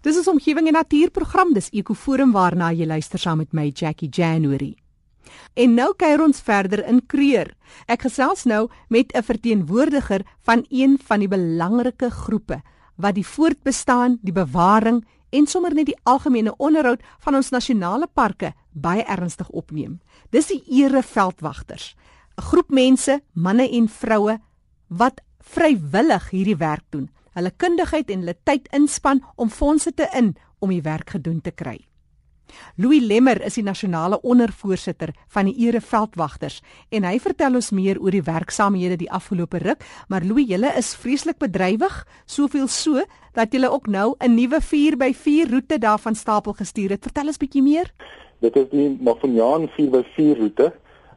Dis is omgewing en natuurprogram, dis Ekoforum waarna jy luister saam met my Jackie January. En nou kuier ons verder in Kreur. Ek gesels nou met 'n verteenwoordiger van een van die belangrike groepe wat die voortbestaan, die bewaring en sommer net die algemene onderhoud van ons nasionale parke baie ernstig opneem. Dis die ereveldwagters. 'n Groep mense, manne en vroue wat vrywillig hierdie werk doen hulle kundigheid en hulle tyd inspann om fondse te in om die werk gedoen te kry. Louis Lemmer is die nasionale ondervoorsitter van die Ereveldwagters en hy vertel ons meer oor die werksamehede die afgelope ruk, maar Louis, julle is vreeslik bedrywig, soveel so dat julle ook nou 'n nuwe 4x4 roete daarvan stapel gestuur het. Vertel ons bietjie meer. Dit is die Mafonyaan 4x4 roete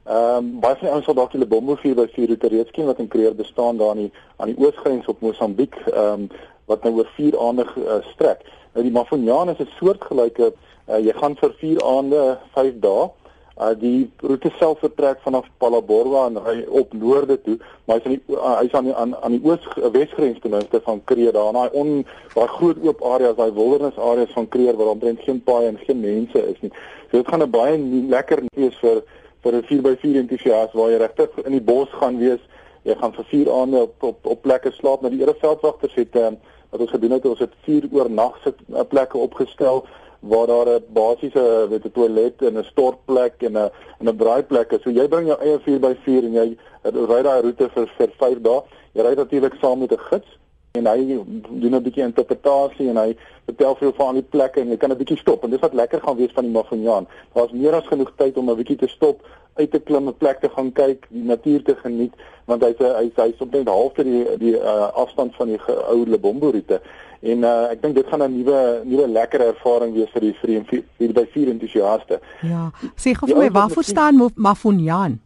Ehm um, baie van die ouens sal dalk hulle bombo vier by vier roete reeds ken wat in Kreer bestaan daar aan die aan die oosgrens op Mosambiek ehm um, wat nou oor 4 aande uh, strek. Nou die Mafonyaan is 'n soortgelyke uh, jy gaan vir 4 aande 5 dae. Uh die roete self vertrek vanaf Palaborwa en ry op noorde toe, maar hy's aan die hy's aan die aan, aan die oos wesgrens ten minste van Kreer daar daai on daai groot oop areas, daai wildernis areas van Kreer waar omtrent geen paaie en geen mense is nie. So dit gaan 'n baie lekker wees vir vir 'n 4x4 entoesias waar jy regtig in die bos gaan wees. Jy gaan vir 4 aande op op, op plekke slaap. Nou die Ereveldwagters het ehm wat ons gedoen het, ons het 4 oornag sit uh, plekke opgestel waar daar 'n basiese weet 'n toilet en 'n stortplek en 'n en 'n braaiplek is. So jy bring jou eie 4x4 en jy ry daai roete vir vir 5 dae. Jy ry natuurlik saam met 'n gids en hy doen 'n bietjie interpretasie en hy vertel vir jou van die plekke en jy kan 'n bietjie stop en dis wat lekker gaan wees van die Mafonyaan. Daar's meer as genoeg tyd om 'n bietjie te stop, uit te klim, 'n plek te gaan kyk, die natuur te geniet want hy's hy's hy's omtrent halfte die die uh, afstand van die ou Lebombo roete. En uh, ek dink dit gaan 'n nuwe nuwe lekker ervaring wees vir die vir die by vier entoesiaste. Ja, sê gou vir my waarvoor staan Mafonyaan?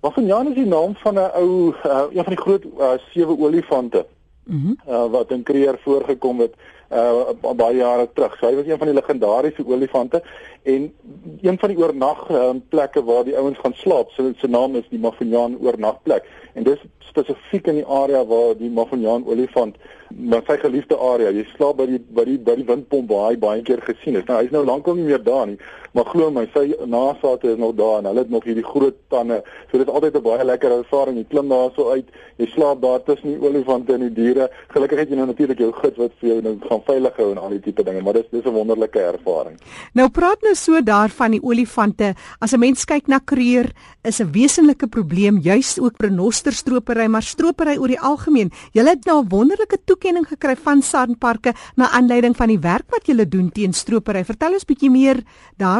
Mafonyaan is die naam van 'n ou uh, een van die groot uh, sewe olifante mm -hmm. uh, wat in Kreer voorgekom het uh baie jare terug. So hy was een van die legendariese olifante en een van die oornag uh, plekke waar die ouens gaan slaap. So sy naam is die Mafonyaan oornagplek en dis spesifiek in die area waar die Mafonyaan olifant maar sy geliefde area. Jy slaap by die by die by die windpomp waar hy baie keer gesien is. Nou hy's nou lankal nie meer daar nie, maar glo my, sy nasate is nog daar en hulle het nog hierdie groot tande. So dit is altyd 'n baie lekker ervaring. Jy klim daar so uit, jy slaap daar tussen die olifante en die diere. Gelukkig het jy nou natuurlik jou gids wat vir jou nou gaan veilig hou en al die tipe dinge, maar dis dis 'n wonderlike ervaring. Nou praat nou so daarvan die olifante. As 'n mens kyk na kreer, is 'n wesenlike probleem juis ook renosterstropery, maar stropery oor die algemeen. Jy het nou 'n wonderlike toekenning gekry van Sanparke na aanleiding van die werk wat julle doen teen stropery. Vertel ons bietjie meer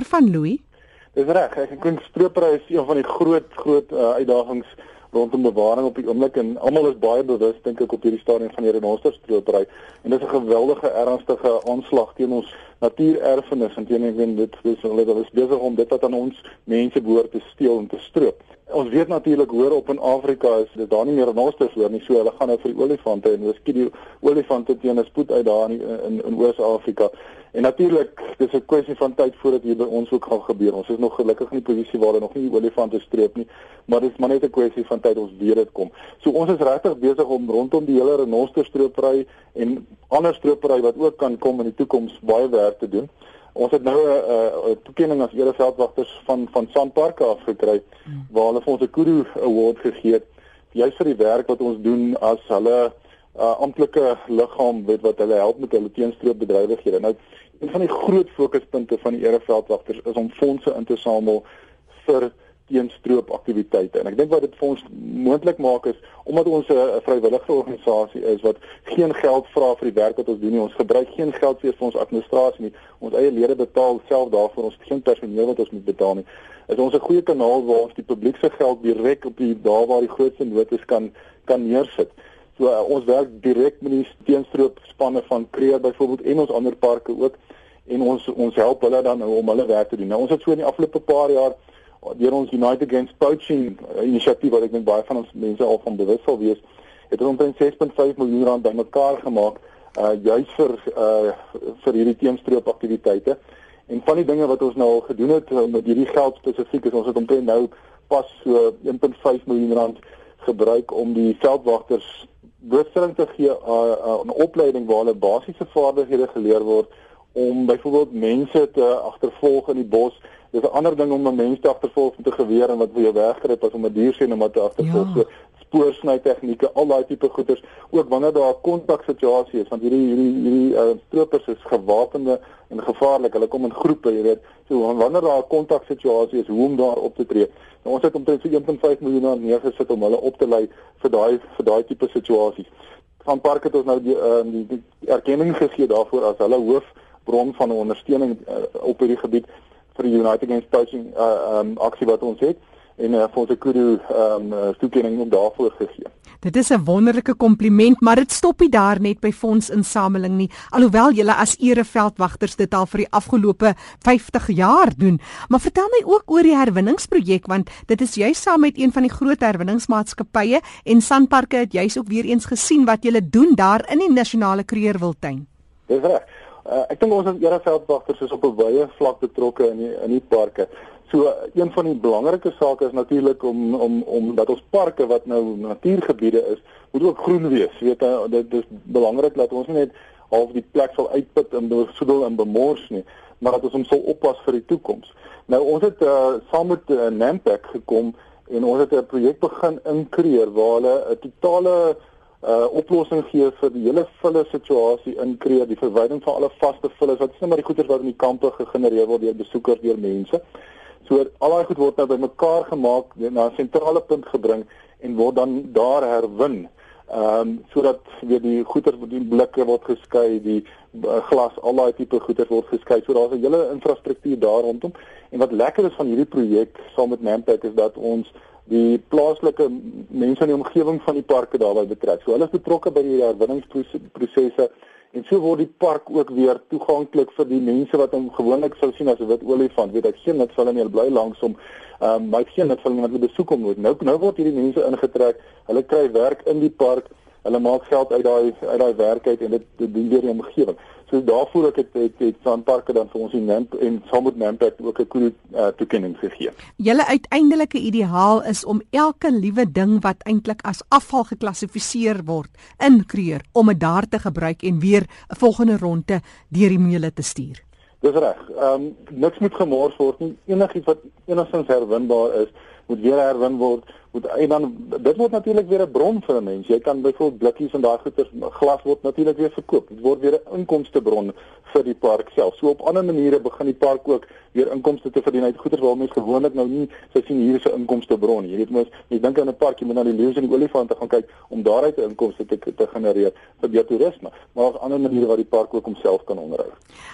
daarvan, Louis. Dis reg, ek dink stropery is een van die groot groot uh, uitdagings rondom bewaring op die oomblik en almal is baie bewus dink ek op hierdie stadium van die renosterstropery en dit is 'n geweldige ernstige aanslag teen ons natuurerfenis en teen ek weet dit is hulle is besig om dit wat aan ons mense behoort te steel en te stroop. Ons weet natuurlik hoor op in Afrika is dit daar nie meer renosters hoor nie, so hulle gaan nou vir die olifante en hulle skiet die olifante teen 'n spoed uit daar in in, in Oos-Afrika. En natuurlik, dis 'n kwessie van tyd voordat hier by ons ook gaan gebeur. Ons is nog gelukkig in die posisie waar hulle nog nie olifante streep nie, maar dit is maar net 'n kwessie van tyd ons weet dit kom. So ons is regtig besig om rondom die hele renosterstropery en ander stropery wat ook kan kom in die toekoms baie werk te doen. Ons het nou 'n toekenning as ereveldwagters van van Sanparks afgekry hmm. waar hulle vir ons 'n Kudu Award gegee het juist vir die werk wat ons doen as hulle uh, amptelike liggaam weet wat hulle help met hulle teenstroopbedrywighede. Nou een van die groot fokuspunte van die ereveldwagters is om fondse in te samel vir teenstroop aktiwiteite. En ek dink wat dit vir ons moontlik maak is omdat ons 'n vrywillige organisasie is wat geen geld vra vir die werk wat ons doen nie. Ons gebruik geen geld vir ons administrasie nie. Ons eie lede betaal self daarvoor. Ons het geen personeel wat ons moet betaal nie. Is ons 'n goeie kanaal waar ons die publiek se geld direk op die daar waar die grootste nood is kan kan neersit. So uh, ons werk direk met die teenstroop spanne van Kreer byvoorbeeld en ons ander parke ook en ons ons help hulle dan nou om hulle werk te doen. Nou ons het so in die afgelope paar jaar deur ons United Against Poaching uh, inisiatief wat ek dink baie van ons mense al van bewus sal wees, het ons omtrent 6.5 miljoen rand bymekaar gemaak uh juis vir uh vir hierdie teenstroop aktiwiteite. En van die dinge wat ons nou al gedoen het met hierdie geld spesifiek is ons het omtrent nou pas so 1.5 miljoen rand gebruik om die veldwagters blootstelling te gee aan uh, 'n uh, opleiding waar hulle basiese vaardighede geleer word om byvoorbeeld mense te agtervolg in die bos. Dis 'n ander ding om 'n mens te agtervolg met 'n geweer en wat vir jou wegkruip as om 'n dier sien om te agtervolg. Ja. So spoorsny tegnieke, al daai tipe goeders, ook wanneer daar 'n kontak situasie is, want hierdie hierdie hierdie uh, stroopers is gewapende en gevaarlik. Hulle kom in groepe, jy weet. So wanneer daar 'n kontak situasie is, hoe om daar op te tree. Nou, ons het omtrent so 1.5 miljoen rand neergesit om hulle op te lei vir daai vir daai tipe situasies. Van Park het ons nou die, uh, die, die erkenning gegee daarvoor as hulle hoofbron van ondersteuning uh, op hierdie gebied vir die United Against Poaching uh, um, aksie wat ons het en uh, vir ons kudu um, toekenning ook daarvoor gegee. Dit is 'n wonderlike kompliment, maar dit stop nie daar net by fondsinsameling nie. Alhoewel julle as ereveldwagters dit al vir die afgelope 50 jaar doen. Maar vertel my ook oor die herwinningsprojek want dit is juist saam met een van die groot herwinningsmaatskappye en Sanparks het juist ook weer eens gesien wat julle doen daar in die nasionale kreerwiltuin. Dis reg. Uh, ek dink ons as ereveldwagters is op 'n wye vlak betrokke in die, in die parke. So een van die belangrike sake is natuurlik om om om dat ons parke wat nou natuurgebiede is, moet ook groen wees. Jy weet uh, dit is belangrik dat ons nie net half die plek sal uitput en besoedel en bemors nie, maar dat ons hom sal oppas vir die toekoms. Nou ons het uh, saam met uh, Nampak gekom en ons het 'n projek begin inkreer waar hulle 'n totale uh oplossing gee vir die hele vulle situasie in kreer die verwyding van alle vaste vulles wat is nou maar die goeder wat in die kampe gegenereer word deur besoekers deur mense. So al daai goed word nou bymekaar gemaak na 'n sentrale punt gebring en word dan daar herwin. Ehm um, sodat weer die goeder die blikke word geskei, die uh, glas, al daai tipe goeder word geskei. So daar's 'n hele infrastruktuur daar rondom. En wat lekker is van hierdie projek saam met Nampak is dat ons die plaaslike mense in die omgewing van die parke daarbey betrek. So hulle is betrokke by die herwinningsprosesse En so word die park ook weer toeganklik vir die mense wat hom gewoonlik sou sien as 'n wit olifant. Weet ek sien net hulle nie bly langs hom. Ehm um, maar ek sien net hulle wat hulle besoek hom nooit. Nou nou word hierdie mense ingetrek. Hulle kry werk in die park. Hulle maak geld uit daai uit daai werk uit en dit doen weer die omgewing. So daarvoor ek het het, het Sanparks dan vir ons in Namp en saam met Namp ook 'n koel uh, toekenning gegee. Julle uiteindelike ideaal is om elke liewe ding wat eintlik as afval geklassifiseer word in kreer om dit daar te gebruik en weer 'n volgende ronde deur die meule te stuur. Dis reg. Ehm um, niks moet gemors word nie. Enigiets wat enigstens herwinbaar is, moet weer herwin word moet en dan dit word natuurlik weer 'n bron vir 'n mens. Jy kan byvoorbeeld blikkies en daai goeder glas word natuurlik weer verkoop. Dit word weer 'n inkomstebron vir die park self. So op ander maniere begin die park ook weer inkomste te verdien uit goeder waar mense gewoonlik nou nie sou sien hier is 'n inkomstebron. Jy weet mos, jy dink aan 'n park, jy moet na die leeu's en die olifante gaan kyk om daaruit 'n inkomste te, te genereer vir die toerisme. Maar daar's ander maniere waar die park ook homself kan onderhou.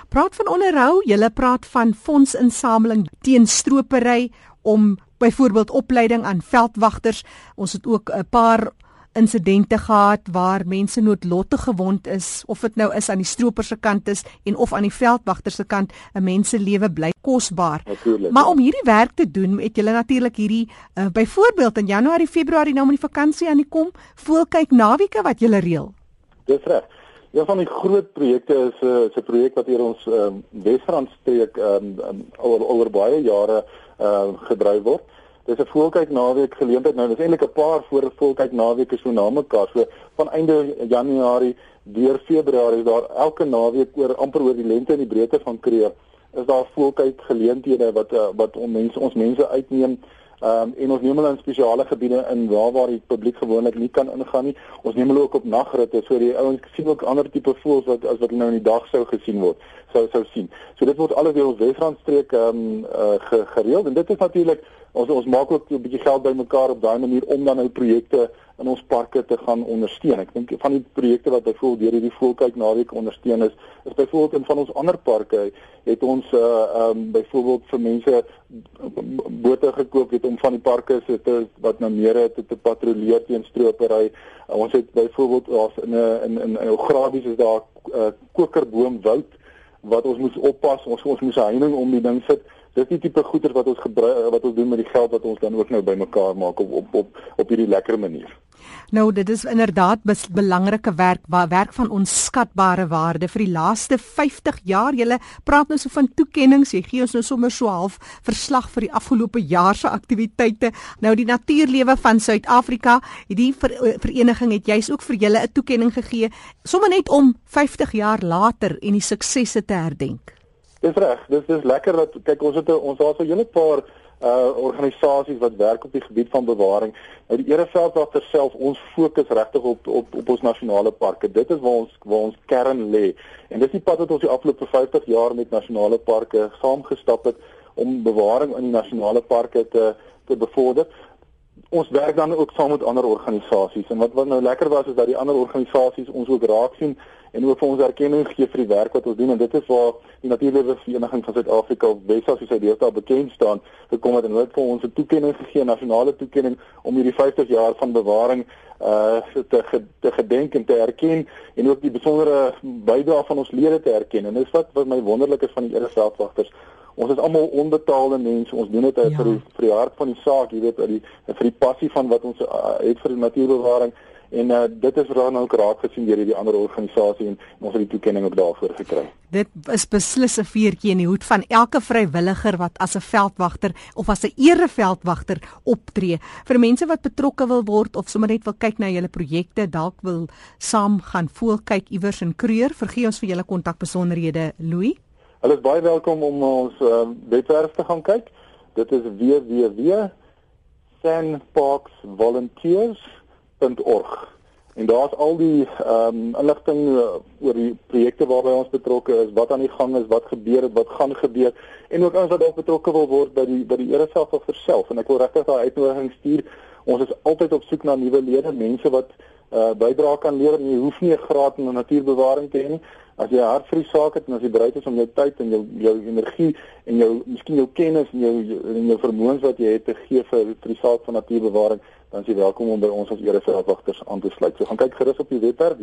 Praat van onderhou, jy praat van fondsinsameling teen stropery om byvoorbeeld opleiding aan veldwagters. Ons het ook 'n paar insidente gehad waar mense noodlottig gewond is of dit nou is aan die stroper se kant is en of aan die veldwagter se kant 'n mens se lewe bly kosbaar. Maar om hierdie werk te doen, het julle natuurlik hierdie uh, byvoorbeeld in Januarie, Februarie nou met die vakansie aan die kom, voelkyk naweke wat julle reël. Dis reg. Een van die groot projekte is 'n uh, is 'n projek wat hier ons um, Wesrand streek um, um, oor oor baie jare uh gedryf word. Dis 'n volkyk naweek geleentheid. Nou dis eintlik 'n paar voor volkyk naweke so na mekaar. So van einde Januarie deur Februarie is daar elke naweek oor amper oor die lengte en die breedte van Kreeu is daar volkyk geleenthede wat uh, wat ons mense ons mense uitneem Ehm um, en ons neem hulle in spesiale gebiede in waar waar die publiek gewoonlik nie kan ingaan nie. Ons neem hulle ook op nagritte so die ouens sien ook ander tipe voëls wat as wat hulle nou in die dag sou gesien word, sou sou sien. So dit word alles deur ons Wesrand streek ehm um, uh, gereël en dit is natuurlik ons ons maak ook 'n bietjie geld bymekaar op daai manier om dan nou projekte in ons parke te gaan ondersteun. Ek dink van die projekte wat byvoorbeeld deur hierdie voelkyk naweek ondersteun is, is byvoorbeeld in van ons ander parke het ons uh ehm um, byvoorbeeld vir mense bote gekoop het om van die parke se te wat nou meer te, te patrolleer teen stropery. Uh, ons het byvoorbeeld daar's in 'n in in in Grabies is daar 'n uh, kokerboomwoud wat ons moes oppas. Ons ons moes 'n heining om die ding sit dis die tipe goeder wat ons gebruik wat ons doen met die geld wat ons dan ook nou bymekaar maak op op op op hierdie lekker manier. Nou dit is inderdaad belangrike werk waar werk van onskatbare waarde vir die laaste 50 jaar. Jy praat nou so van toekenninge. Jy gee ons nou sommer so half verslag vir die afgelope jaar se aktiwiteite. Nou die natuurlewe van Suid-Afrika, hierdie ver, vereniging het juis ook vir julle 'n toekenning gegee, sommer net om 50 jaar later en die suksesse te herdenk. Dis reg. Dis dis lekker dat kyk ons het ons daar so 'n hele paar uh organisasies wat werk op die gebied van bewaring. Nou die Ereveldwagter self, ons fokus regtig op op op ons nasionale parke. Dit is waar ons waar ons kern lê. En dis die pad wat ons die afgelope 50 jaar met nasionale parke saamgestap het om bewaring in die nasionale parke te te bevorder. Ons werk dan ook saam met ander organisasies. En wat wat nou lekker was is dat die ander organisasies ons ook raak sien en ook vir ons erkenning gee vir die werk wat ons doen. En dit is waar die Natuurlewe Vereniging van Suid-Afrika WESA soos hy deesdae bekend staan gekom het en hulle het vir ons 'n toekenning gegee, nasionale toekenning om hierdie 50 jaar van bewaring uh te te gedenk en te erken en ook die besondere bydrae van ons lede te erken. En dis wat wat my wonderlik is van die Ere Veldwagters Ons is almal onbetaalde mense. Ons doen dit ja. vir die vir die hart van die saak, jy weet, vir die vir die passie van wat ons uh, het vir die natuurbewaring en uh, dit is nou ook raak gesien deur hierdie ander organisasie en ons het die toekenning ook daarvoor gekry. Dit is beslis 'n veertjie in die hoed van elke vrywilliger wat as 'n veldwagter of as 'n ereveldwagter optree. Vir mense wat betrokke wil word of sommer net wil kyk na julle projekte, dalk wil saam gaan voel kyk iewers in Kreur, vergie ons vir julle kontakbesonderhede Louis. Hulle is baie welkom om ons uh, webwerf te gaan kyk. Dit is www.sandparksvolunteers.com www.rsg.org. En daar's al die ehm um, inligting uh, oor die projekte waarby ons betrokke is, wat aan die gang is, wat gebeur het, wat gaan gebeur en ook ons wat dalk betrokke wil word by die by die Ereself of verself en ek wil regtig daai uitnodiging stuur. Ons is altyd op soek na nuwe lede, mense wat uh bydra kan lewer jy hoef nie 'n graad in natuurbewaring te hê nie. As jy hart vir die saak het en as jy bereid is om jou tyd en jou jou energie en jou miskien jou kennis en jou en jou vermoëns wat jy het te gee vir vir die saak van natuurbewaring, dan is jy welkom om by ons as ereveldwagters aan te sluit. So gaan kyk gerus op die webwerf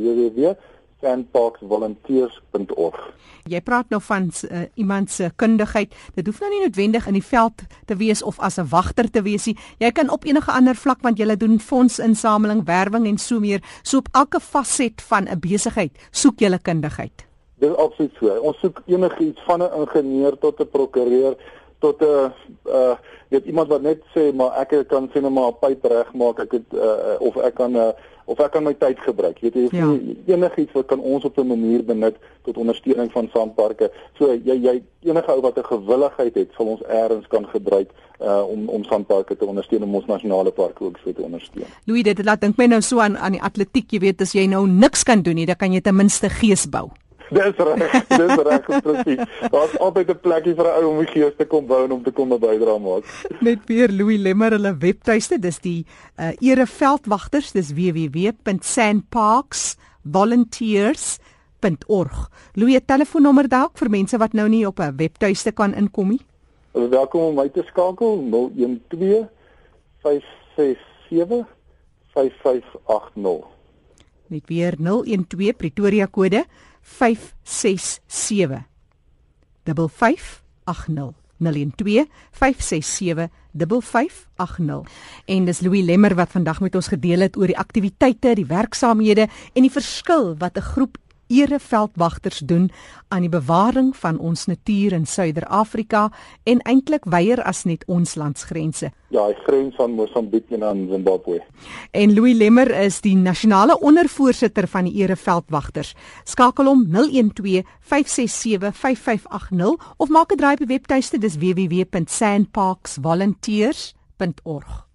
www.sandparksvolunteers.org. Jy praat nou van uh, iemand se kundigheid. Dit hoef nou nie noodwendig in die veld te wees of as 'n wagter te wees nie. Jy kan op enige ander vlak want jy doen fondsinsameling, werwing en so meer. So op elke faset van 'n besigheid soek jy kundigheid. Dit is absoluut so. Ons soek enigiets van 'n ingenieur tot 'n prokureur tot 'n uh weet iemand wat net sê maar ek kan sien maar 'n pyp regmaak ek het uh, of ek kan uh, of ek kan my tyd gebruik weet jy ja. enigiets wat kan ons op 'n manier benut tot ondersteuning van sandparke so jy jy enige ou wat 'n gewilligheid het sal ons eers kan gebruik uh om om sandparke te ondersteun om ons nasionale parke ook so te ondersteun. Louis dit laat dink my nou so aan aan die atletiek jy weet as jy nou niks kan doen nie dan kan jy ten minste gees bou. Dis reg, dis reg presies. Daar's altyd 'n plekkie vir 'n ou om die gees te kom bou en om te kom bydra maak. Net weer Louis Lemmer hulle webtuiste, dis die uh, Ereveldwagters, dis www.sandparksvolunteers.org. Louis, telefoonnommer dalk vir mense wat nou nie op 'n webtuiste kan inkom nie. Hulle welkom om my te skakel 012 567 5580. Net weer 012 Pretoria kode 567 5580 en dis Louis Lemmer wat vandag met ons gedeel het oor die aktiwiteite, die werksaamhede en die verskil wat 'n groep ereveldwagters doen aan die bewaring van ons natuur in Suider-Afrika en eintlik weier as net ons landsgrense. Ja, die grens van Mosambiek en aan Zimbabwe. En Louis Lemmer is die nasionale ondervoorsitter van die ereveldwagters. Skakel hom 012 567 5580 of maak 'n draai die webtuiste dis www.sandparksvolunteers.org.